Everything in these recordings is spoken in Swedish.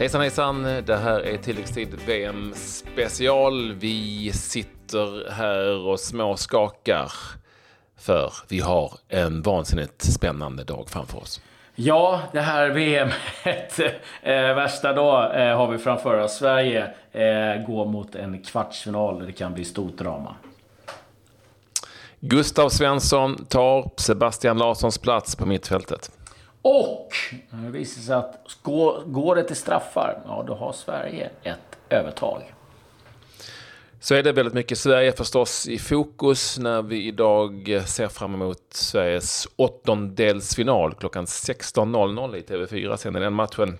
Hejsan hejsan, det här är tilläggstid VM special. Vi sitter här och småskakar för vi har en vansinnigt spännande dag framför oss. Ja, det här VM, eh, värsta dag eh, har vi framför oss. Sverige eh, går mot en kvartsfinal det kan bli stort drama. Gustav Svensson tar Sebastian Larssons plats på mittfältet. Och det visar sig att går det till straffar, ja då har Sverige ett övertag. Så är det väldigt mycket Sverige förstås i fokus när vi idag ser fram emot Sveriges åttondelsfinal klockan 16.00 i TV4. Sen är den matchen.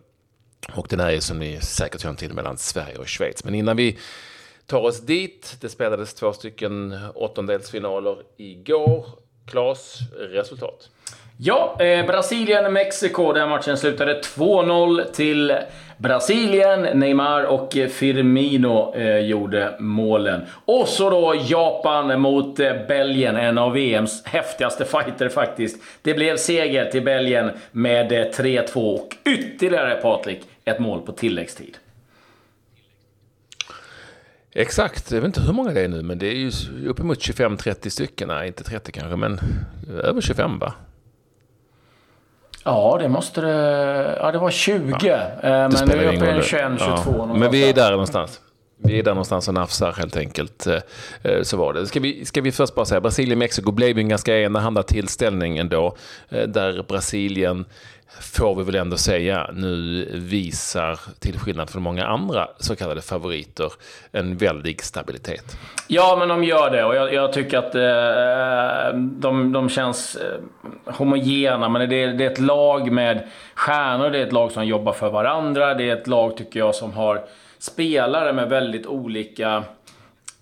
Och den här är som ni säkert känner till mellan Sverige och Schweiz. Men innan vi tar oss dit, det spelades två stycken åttondelsfinaler igår. Klas, resultat? Ja, eh, Brasilien-Mexiko. Den matchen slutade 2-0 till Brasilien. Neymar och Firmino eh, gjorde målen. Och så då Japan mot eh, Belgien. En av VMs häftigaste fighter faktiskt. Det blev seger till Belgien med eh, 3-2 och ytterligare, Patrik, ett mål på tilläggstid. Exakt, jag vet inte hur många det är nu, men det är ju uppemot 25-30 stycken. Nej, inte 30 kanske, men över 25 va? Ja, det måste det... Ja, det var 20. Ja, det men nu är vi uppe i 21, 22. Ja. Men vi är där någonstans. Vi är där någonstans och nafsar helt enkelt. Eh, eh, så var det. Ska vi, ska vi först bara säga, Brasilien-Mexiko blev en ganska enahanda tillställning ändå. Eh, där Brasilien får vi väl ändå säga, nu visar, till skillnad från många andra så kallade favoriter, en väldig stabilitet. Ja, men de gör det och jag, jag tycker att eh, de, de känns eh, homogena. Men det, det är ett lag med stjärnor, det är ett lag som jobbar för varandra, det är ett lag, tycker jag, som har spelare med väldigt olika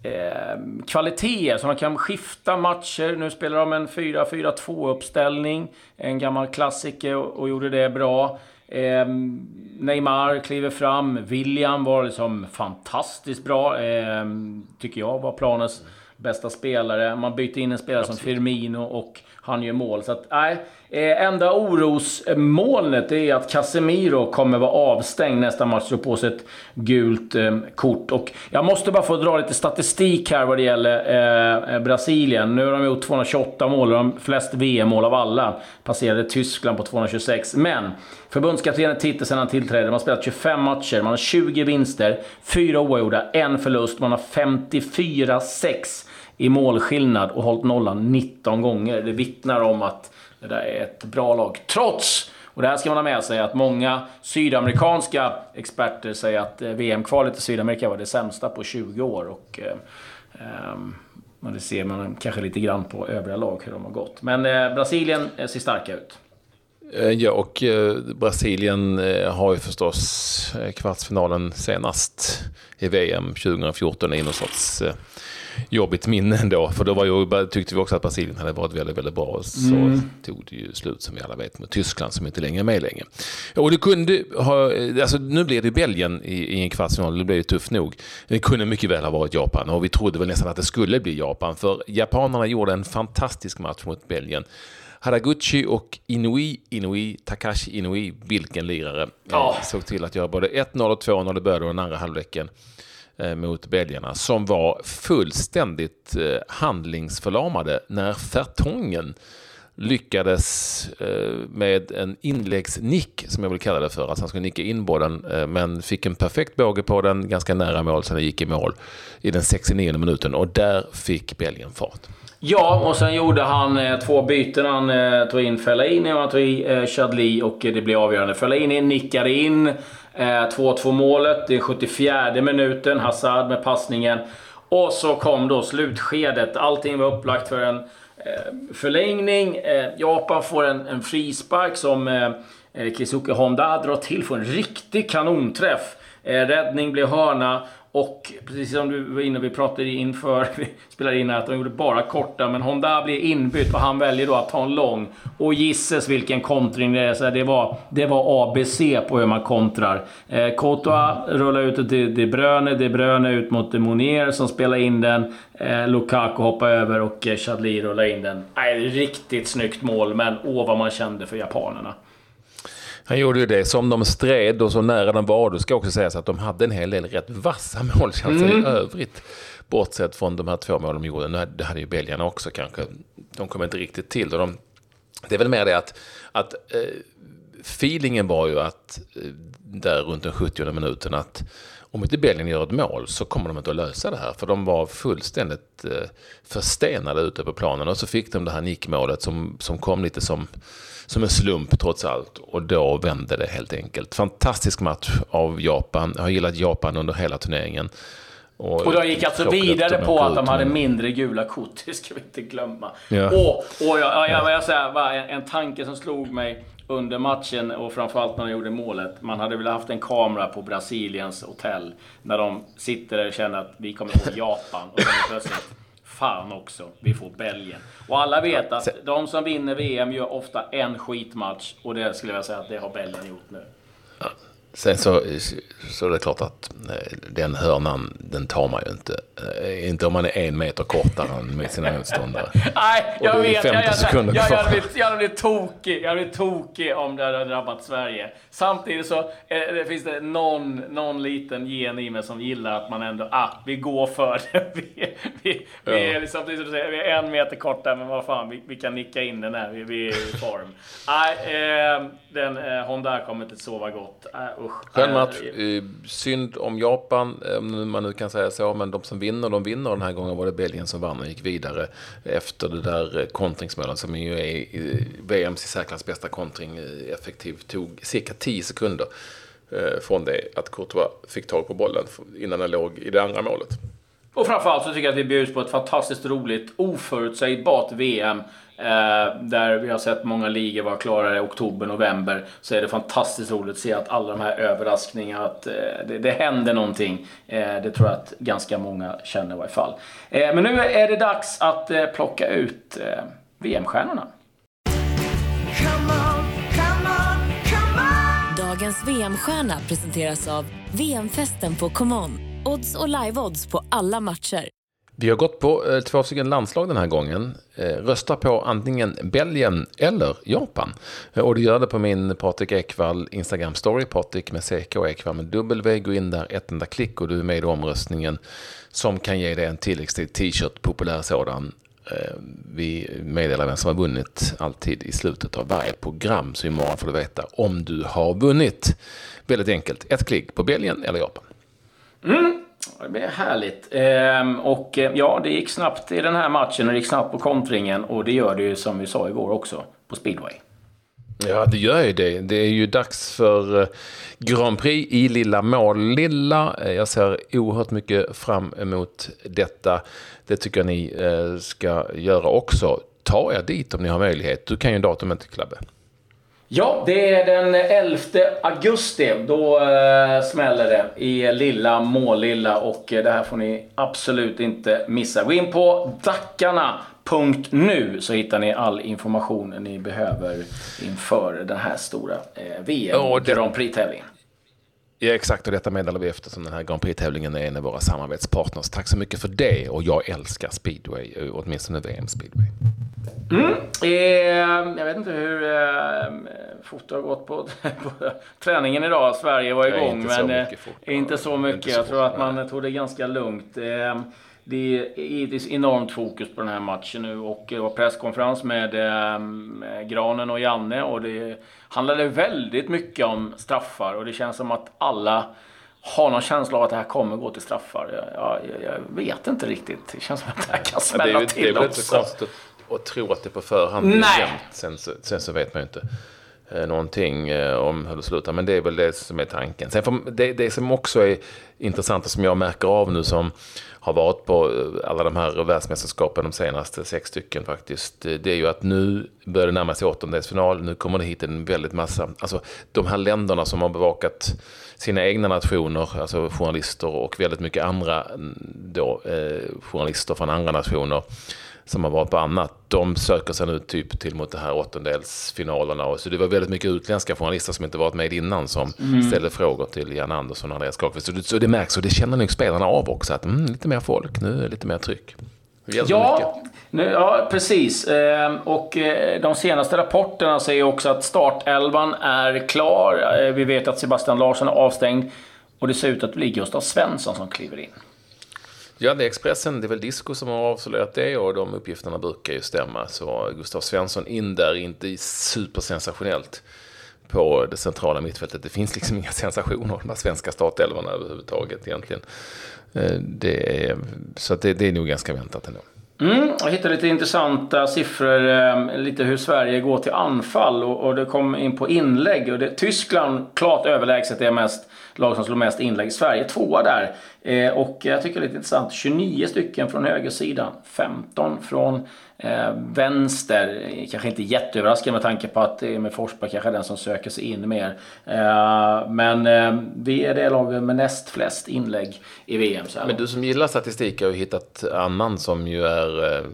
eh, kvaliteter. Så de kan skifta matcher. Nu spelar de en 4-4-2 uppställning. En gammal klassiker och, och gjorde det bra. Eh, Neymar kliver fram. William var liksom fantastiskt bra. Eh, tycker jag var planens bästa spelare. Man byter in en spelare Absolut. som Firmino och han gör mål. Så att, nej. Äh, enda orosmolnet är att Casemiro kommer vara avstängd nästa match och på sig ett gult äh, kort. Och jag måste bara få dra lite statistik här vad det gäller äh, Brasilien. Nu har de gjort 228 mål, de flest VM-mål av alla. Passerade Tyskland på 226. Men förbundskaptenen tittar sedan han tillträdde. Man har spelat 25 matcher, man har 20 vinster, 4 oavgjorda, en förlust. Man har 54-6 i målskillnad och hållit nollan 19 gånger. Det vittnar om att det där är ett bra lag. Trots, och det här ska man ha med sig, att många sydamerikanska experter säger att eh, VM-kvalet i Sydamerika var det sämsta på 20 år. Och, eh, ehm, det ser man kanske lite grann på övriga lag hur de har gått. Men eh, Brasilien eh, ser starka ut. Eh, ja, och Brasilien har ju förstås kvartsfinalen senast i VM 2014 i någon sorts jobbigt minne ändå. För då var ju, tyckte vi också att Brasilien hade varit väldigt, väldigt bra. Så mm. tog det ju slut som vi alla vet med Tyskland som inte längre är med längre. Och det kunde ha, alltså nu blev det Belgien i, i en kvartsfinal, det blev ju tufft nog. Det kunde mycket väl ha varit Japan och vi trodde väl nästan att det skulle bli Japan. För japanerna gjorde en fantastisk match mot Belgien. Haraguchi och Inui, Inui, Takashi Inui, vilken lirare. Oh. Såg till att göra både 1-0 och 2-0 i början och den andra halvleken. Eh, mot belgarna som var fullständigt eh, handlingsförlamade när Fertongen lyckades eh, med en inläggsnick, som jag vill kalla det för. Alltså han skulle nicka in bollen, men fick en perfekt båge på den, ganska nära mål, så den gick i mål i den 69 minuten. Och där fick Belgien fart. Ja, och sen gjorde han två byten. Han tog in Fellaini och han tog in Chadli och det blev avgörande. Fellaini nickade in Eh, 2-2 målet. Det är 74 minuten. Hazard med passningen. Och så kom då slutskedet. Allting var upplagt för en eh, förlängning. Eh, Japan får en, en frispark som eh, eh, Kisuke Honda drar till Får en riktig kanonträff. Räddning blir hörna och precis som du var inne vi pratade inför vi spelade in här, att de gjorde bara korta. Men Honda blir inbytt och han väljer då att ta en lång. Och gisses vilken kontring det är. Så det, var, det var ABC på hur man kontrar. Eh, Kotoa rullar ut till De Bruyne. De Bruyne ut mot Monier som spelar in den. Eh, Lukaku hoppar över och eh, Chadli rullar in den. Nej, riktigt snyggt mål, men åh vad man kände för japanerna. Han gjorde ju det som de stred och så nära de var. Det ska också sägas att de hade en hel del rätt vassa målchanser mm. i övrigt. Bortsett från de här två målen de gjorde. Det hade ju belgarna också kanske. De kom inte riktigt till. Och de, det är väl mer det att, att eh, feelingen var ju att eh, där runt den 70 minuten att om inte Belgien gör ett mål så kommer de inte att lösa det här. För de var fullständigt eh, förstenade ute på planen. Och så fick de det här nickmålet som, som kom lite som, som en slump trots allt. Och då vände det helt enkelt. Fantastisk match av Japan. Jag har gillat Japan under hela turneringen. Och, och de gick alltså vidare på att de hade mindre gula kort, det ska vi inte glömma. Ja. Och, och jag, jag, jag, säga, en, en tanke som slog mig under matchen och framförallt när de gjorde målet. Man hade velat haft en kamera på Brasiliens hotell. När de sitter där och känner att vi kommer få Japan. Och sen plötsligt, fan också, vi får Belgien. Och alla vet att de som vinner VM gör ofta en skitmatch. Och det skulle jag säga att det har Belgien gjort nu. Sen så, så är det klart att eh, den hörnan, den tar man ju inte. Eh, inte om man är en meter kortare med sina motståndare. Nej, jag vet. Jag, jag, jag, jag, hade blivit, jag hade blivit tokig. Jag hade blivit tokig om det hade drabbat Sverige. Samtidigt så eh, det finns det någon, någon liten gen i mig som gillar att man ändå, ah, vi går för det. vi, vi, ja. vi, är liksom, vi är en meter kortare, men vad fan, vi, vi kan nicka in den här. Vi, vi är i form. Nej, eh, den eh, Honda kommer inte sova gott. Äh, usch. Skön match. Eh, synd om Japan, om man nu kan säga så. Men de som vinner, de vinner. Den här gången var det Belgien som vann och gick vidare efter det där eh, kontringsmålet som ju är VMs i särklass bästa kontring. Eh, effektivt tog cirka 10 sekunder från det att Courtois fick tag på bollen innan den låg i det andra målet. Och framförallt så tycker jag att vi bjuds på ett fantastiskt roligt, oförutsägbart VM. Eh, där vi har sett många ligor vara klara i oktober, november. Så är det fantastiskt roligt att se att alla de här överraskningarna, att eh, det, det händer någonting. Eh, det tror jag att ganska många känner i varje fall. Eh, men nu är det dags att eh, plocka ut eh, VM-stjärnorna. Dagens VM-stjärna presenteras av VM-festen på ComeOn. Odds och live-odds på alla matcher. Vi har gått på eh, två stycken landslag den här gången. Eh, rösta på antingen Belgien eller Japan. Eh, och du gör det på min Patrik Ekwall Instagram-story. Patrik med CK och Ekwall med W. Gå in där, ett enda klick och du är med i omröstningen. Som kan ge dig en tilläggstid t-shirt, populär sådan. Vi meddelar vem som har vunnit alltid i slutet av varje program. Så imorgon får du veta om du har vunnit. Väldigt enkelt. Ett klick på Belgien eller Japan. Mm. Det blir härligt. Ehm, och eh, ja, det gick snabbt i den här matchen och det gick snabbt på kontringen. Och det gör det ju som vi sa igår också på speedway. Ja, det gör ju det. Det är ju dags för eh, Grand Prix i Lilla Mål-Lilla. Eh, jag ser oerhört mycket fram emot detta. Det tycker jag ni ska göra också. Ta er dit om ni har möjlighet. Du kan ju datumet, Klabbe. Ja, det är den 11 augusti. Då eh, smäller det i lilla Målilla och eh, det här får ni absolut inte missa. Gå in på dackarna.nu så hittar ni all information ni behöver inför den här stora eh, VM oh, Grand Prix-tävlingen. Ja, exakt. Och detta meddelar vi eftersom den här Grand Prix-tävlingen är en av våra samarbetspartners. Tack så mycket för det. Och jag älskar speedway, eh, åtminstone VM-speedway. Mm. Eh, jag vet inte hur eh, foto har gått på, på, träningen idag. Sverige var igång, inte men eh, inte så mycket. Inte så jag tror att man tog det ganska lugnt. Eh, det är enormt fokus på den här matchen nu och det var presskonferens med eh, Granen och Janne och det handlade väldigt mycket om straffar och det känns som att alla har någon känsla av att det här kommer gå till straffar. Jag, jag, jag vet inte riktigt. Det känns som att det här kan smälla ja, det är, till Det är väl inte så konstigt att tro att det på förhand blir jämnt. Sen, sen så vet man ju inte. Eh, någonting eh, om hur det slutar. Men det är väl det som är tanken. Sen får, det, det som också är intressant och som jag märker av nu som har varit på eh, alla de här världsmästerskapen de senaste sex stycken faktiskt. Det är ju att nu börjar det närma sig åttondelsfinal. Nu kommer det hit en väldigt massa, alltså de här länderna som har bevakat sina egna nationer, alltså journalister och väldigt mycket andra mm, då, eh, journalister från andra nationer som har varit på annat, de söker sig nu typ till mot det här åttondelsfinalerna. Och så det var väldigt mycket utländska journalister som inte varit med innan som mm. ställde frågor till Jan Andersson och Andreas Karlqvist. Så det, så det märks och det känner nog spelarna av också, att mm, lite mer folk, nu är det lite mer tryck. Ja, nu, ja, precis. Eh, och eh, de senaste rapporterna säger också att startelvan är klar. Eh, vi vet att Sebastian Larsson är avstängd. Och det ser ut att bli Gustav Svensson som kliver in. Ja, det är Expressen, det är väl Disco som har avslöjat det och de uppgifterna brukar ju stämma. Så Gustav Svensson in där, inte supersensationellt på det centrala mittfältet. Det finns liksom inga sensationer av de här svenska startelvorna överhuvudtaget egentligen. Eh, det är, så det, det är nog ganska väntat ändå. Mm, jag hittade lite intressanta siffror, eh, lite hur Sverige går till anfall och, och det kom in på inlägg. Och det, Tyskland klart överlägset är mest lag som slår mest inlägg. Sverige tvåa där. Eh, och jag tycker det är lite intressant, 29 stycken från högersidan, 15 från eh, vänster. Kanske inte jätteöverraskande med tanke på att Emil Forsberg kanske är den som söker sig in mer. Eh, men eh, vi är det laget med näst flest inlägg i VM. Så men du som gillar statistik har ju hittat annan som ju är eh,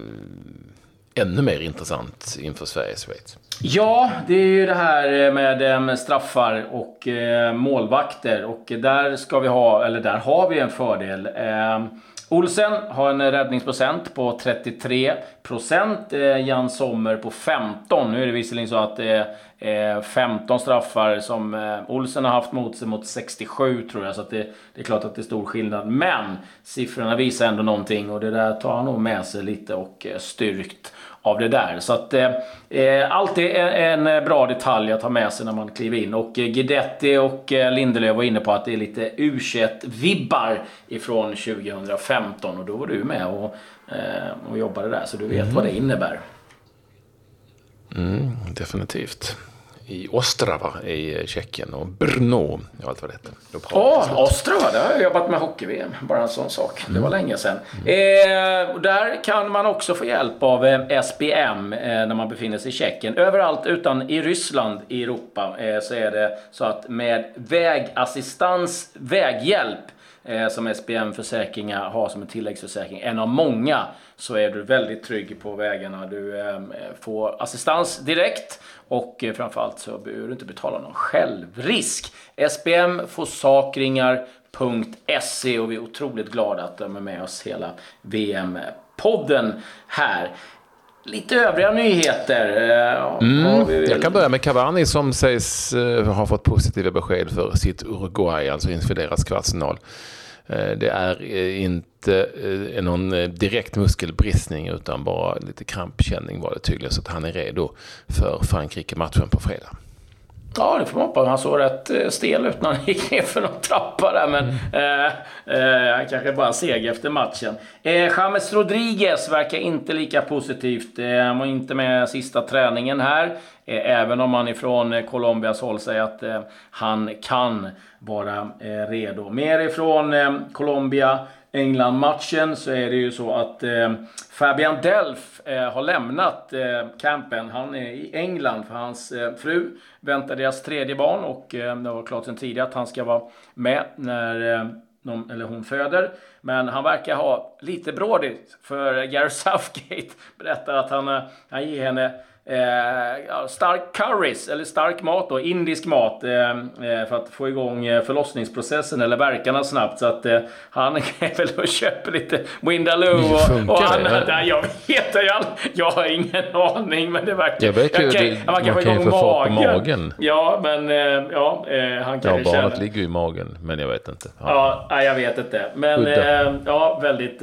ännu mer intressant inför Sverige-Schweiz. Ja, det är ju det här med ehm, straffar och ehm, målvakter. Och där ska vi ha, eller där har vi en fördel. Ehm, Olsen har en räddningsprocent på 33%, eh, Jan Sommer på 15%. Nu är det visserligen så att eh, 15 straffar som Olsen har haft mot sig mot 67 tror jag. Så det, det, är klart att det är stor skillnad. Men siffrorna visar ändå någonting och det där tar han nog med sig lite och styrkt av det där. Så att eh, eh alltid en, en bra detalj att ha med sig när man kliver in. Och eh, Guidetti och eh, Lindelöf var inne på att det är lite u vibbar ifrån 2015 och då var du med och, eh, och jobbade där så du vet mm. vad det innebär. Mm, definitivt i Ostrava i Tjeckien och Brno och allt vad det heter. Åh, Ostrava, där har jag jobbat med hockey-VM. Bara en sån sak. Mm. Det var länge sedan. Mm. Eh, där kan man också få hjälp av eh, SBM eh, när man befinner sig i Tjeckien. Överallt utan i Ryssland i Europa eh, så är det så att med vägassistans, väghjälp eh, som SBM Försäkringar har som en tilläggsförsäkring, en av många, så är du väldigt trygg på vägarna. Du eh, får assistans direkt och eh, framförallt så behöver du inte betala någon självrisk. SBM Forsakringar.se och vi är otroligt glada att de är med oss hela VM-podden här. Lite övriga nyheter. Eh, mm, jag kan börja med Cavani som sägs uh, ha fått positiva besked för sitt Uruguay, alltså inför deras kvartsfinal. Uh, det är inte någon direkt muskelbristning utan bara lite krampkänning var det tydligen. Så att han är redo för Frankrike-matchen på fredag. Ja, det får man hoppas. Han såg rätt eh, stel ut när han gick ner för någon trappa där, men mm. eh, eh, han kanske bara seg efter matchen. Eh, James Rodriguez verkar inte lika positivt. Eh, han var inte med sista träningen här. Eh, även om man ifrån eh, Colombias håll säger att han kan vara redo. Mer ifrån Colombia. England-matchen så är det ju så att eh, Fabian Delf eh, har lämnat eh, campen. Han är i England för hans eh, fru väntar deras tredje barn och eh, det var klart sedan tidigare att han ska vara med när eh, de, eller hon föder. Men han verkar ha lite brådigt för Gareth Southgate berättar att han, eh, han ger henne Eh, stark curries, eller stark mat då, indisk mat. Eh, eh för att få igång eh, förlossningsprocessen eller verkarna snabbt. Så att eh, han är väl och köper lite Windaloo och, och annat. Ja, jag vet jag, jag har ingen aning men det verkar... Jag vet ju, okay, det, man kan ju få fart på magen. Ja, men eh, ja, han kan Ja, barnet ligger ju i magen, men jag vet inte. Ja, ja jag vet inte. Men ja, väldigt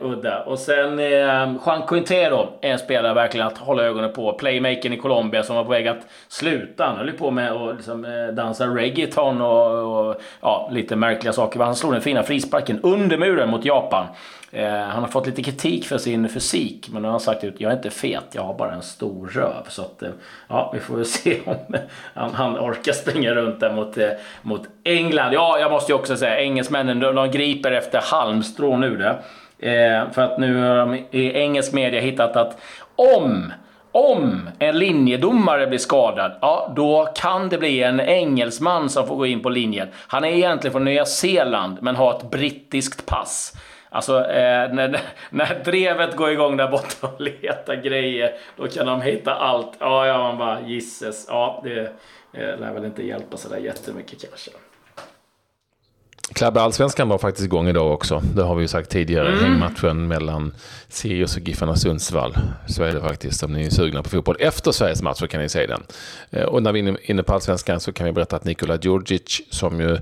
udda. Och sen Juan Quintero en spelare verkligen att hålla ögonen på playmakern i Colombia som var på väg att sluta. Han höll på med att liksom, eh, dansa reggaeton och, och, ja, lite märkliga saker. Han slog den fina frisparken under muren mot Japan. Eh, han har fått lite kritik för sin fysik, men nu har han sagt att jag är inte fet, jag har bara en stor röv. Så att, eh, ja, vi får väl se om han, han orkar springa runt där mot, eh, mot England. Ja, jag måste ju också säga, engelsmännen, de, de griper efter halmstrån nu det. Eh, för att nu har de i engelsk media hittat att om om en linjedomare blir skadad, ja, då kan det bli en engelsman som får gå in på linjen. Han är egentligen från Nya Zeeland, men har ett brittiskt pass. Alltså, eh, när, när drevet går igång där borta och letar grejer, då kan de hitta allt. Ja, ja, man bara gisses. Ja, det eh, lär väl inte hjälpa sådär jättemycket kanske. Klabbe Allsvenskan var faktiskt igång idag också. Det har vi ju sagt tidigare. Mm. Hängmatchen mellan Sirius och Giffarna Sundsvall. Så är det faktiskt. Om ni är sugna på fotboll efter Sveriges match så kan ni se den. Eh, och när vi är inne på Allsvenskan så kan vi berätta att Nikola Djurdjic som ju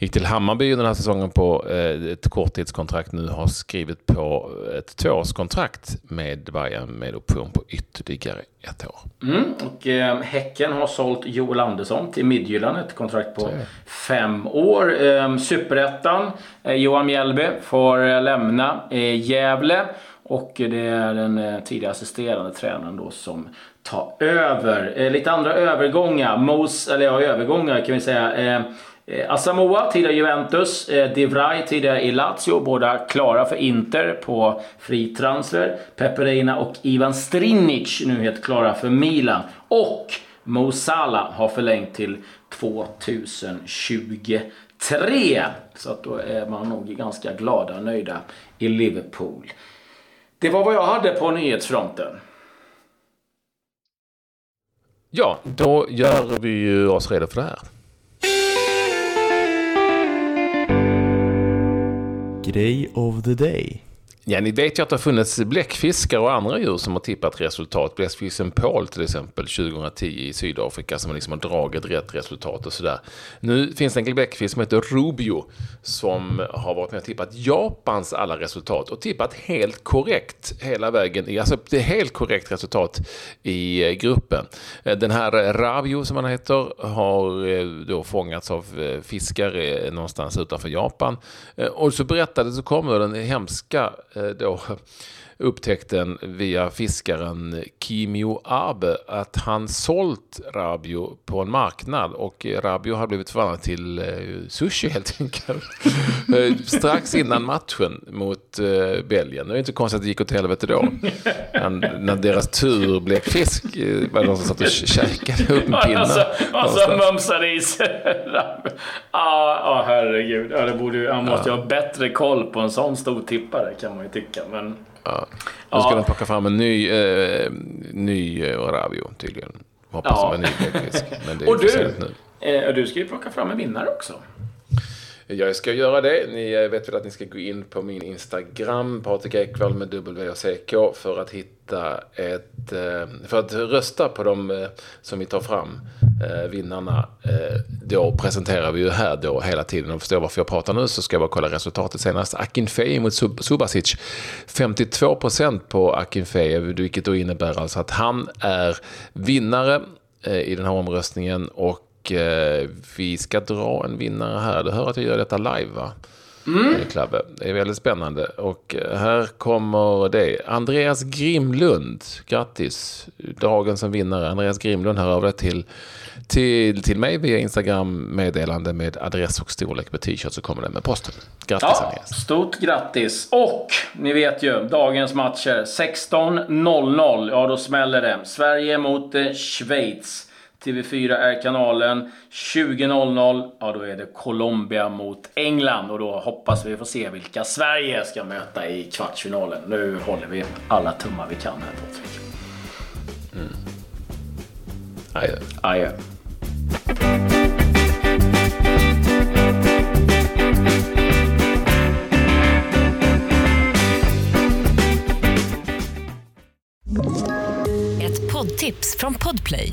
gick till Hammarby den här säsongen på eh, ett korttidskontrakt nu har skrivit på ett tvåårskontrakt med Bayern med option på ytterligare ett år. Mm, och eh, Häcken har sålt Joel Andersson till Midtjylland, ett kontrakt på fem år. Eh, Superettan, eh, Johan Mjällby får eh, lämna eh, Gävle. Och det är den tidigare assisterande tränaren då som tar över. Lite andra övergångar. Mos, eller ja, övergångar kan vi säga. Asamoah, tidigare Juventus. Divray, tidigare i Lazio. Båda klara för Inter på fri transfer. Peperina och Ivan Strinic nu helt klara för Milan. Och Mo Salah har förlängt till 2023. Så att då är man nog ganska glada och nöjda i Liverpool. Det var vad jag hade på nyhetsfronten. Ja, då gör vi ju oss redo för det här. Grej of the day. Ja, ni vet ju att det har funnits bläckfiskar och andra djur som har tippat resultat. Bläckfisken Paul till exempel 2010 i Sydafrika som liksom har dragit rätt resultat och sådär. Nu finns det en bläckfisk som heter Rubio som har varit med och tippat Japans alla resultat och tippat helt korrekt hela vägen. Alltså det är helt korrekt resultat i eh, gruppen. Eh, den här eh, Ravio som han heter har då fångats av fiskare någonstans utanför Japan. Och så berättade så kommer den hemska Eh, då upptäckten via fiskaren Kimio Abe att han sålt Rabio på en marknad och Rabio har blivit förvandlad till eh, sushi helt enkelt. Eh, strax innan matchen mot Belgien. Det är inte konstigt att det gick åt helvete då. när deras tur blev fisk var det någon som satt och käkade upp en pinne. Alltså, alltså mumsade i sig. ah, ah, herregud. Ja, det borde, han måste ju ha bättre koll på en sån stor tippare kan man ju tycka. Men... Ja. Nu ska ja. de plocka fram en ny, eh, ny eh, Ravio tydligen. Hoppas ja. en ny bläckfisk. Men det är Och du, nu. Eh, du ska ju plocka fram en vinnare också. Jag ska göra det. Ni eh, vet väl att ni ska gå in på min Instagram, Patrik Ekwall med W och CK, för att hitta ett... Eh, för att rösta på de eh, som vi tar fram, vinnarna. Då presenterar vi ju här då hela tiden. Och förstår varför jag pratar nu så ska jag bara kolla resultatet senast. Akinfeje mot Subasic. 52 procent på Akinfeje, vilket då innebär alltså att han är vinnare i den här omröstningen. Och eh, vi ska dra en vinnare här. Du hör att jag gör detta live va? Mm. Klabbe. Det är väldigt spännande. Och eh, här kommer det. Andreas Grimlund. Grattis. Dagen som vinnare. Andreas Grimlund hör av dig till, till, till mig via Instagram meddelande med adress och storlek på t-shirt så kommer den med posten. Grattis ja, Andreas. Stort grattis. Och ni vet ju dagens matcher. 16.00. Ja då smäller det. Sverige mot eh, Schweiz. TV4 är kanalen. 20.00, ja då är det Colombia mot England och då hoppas vi få se vilka Sverige ska möta i kvartsfinalen. Nu håller vi alla tummar vi kan här Patrik. Mm. Adjö. Adjö. Ett poddtips från Podplay.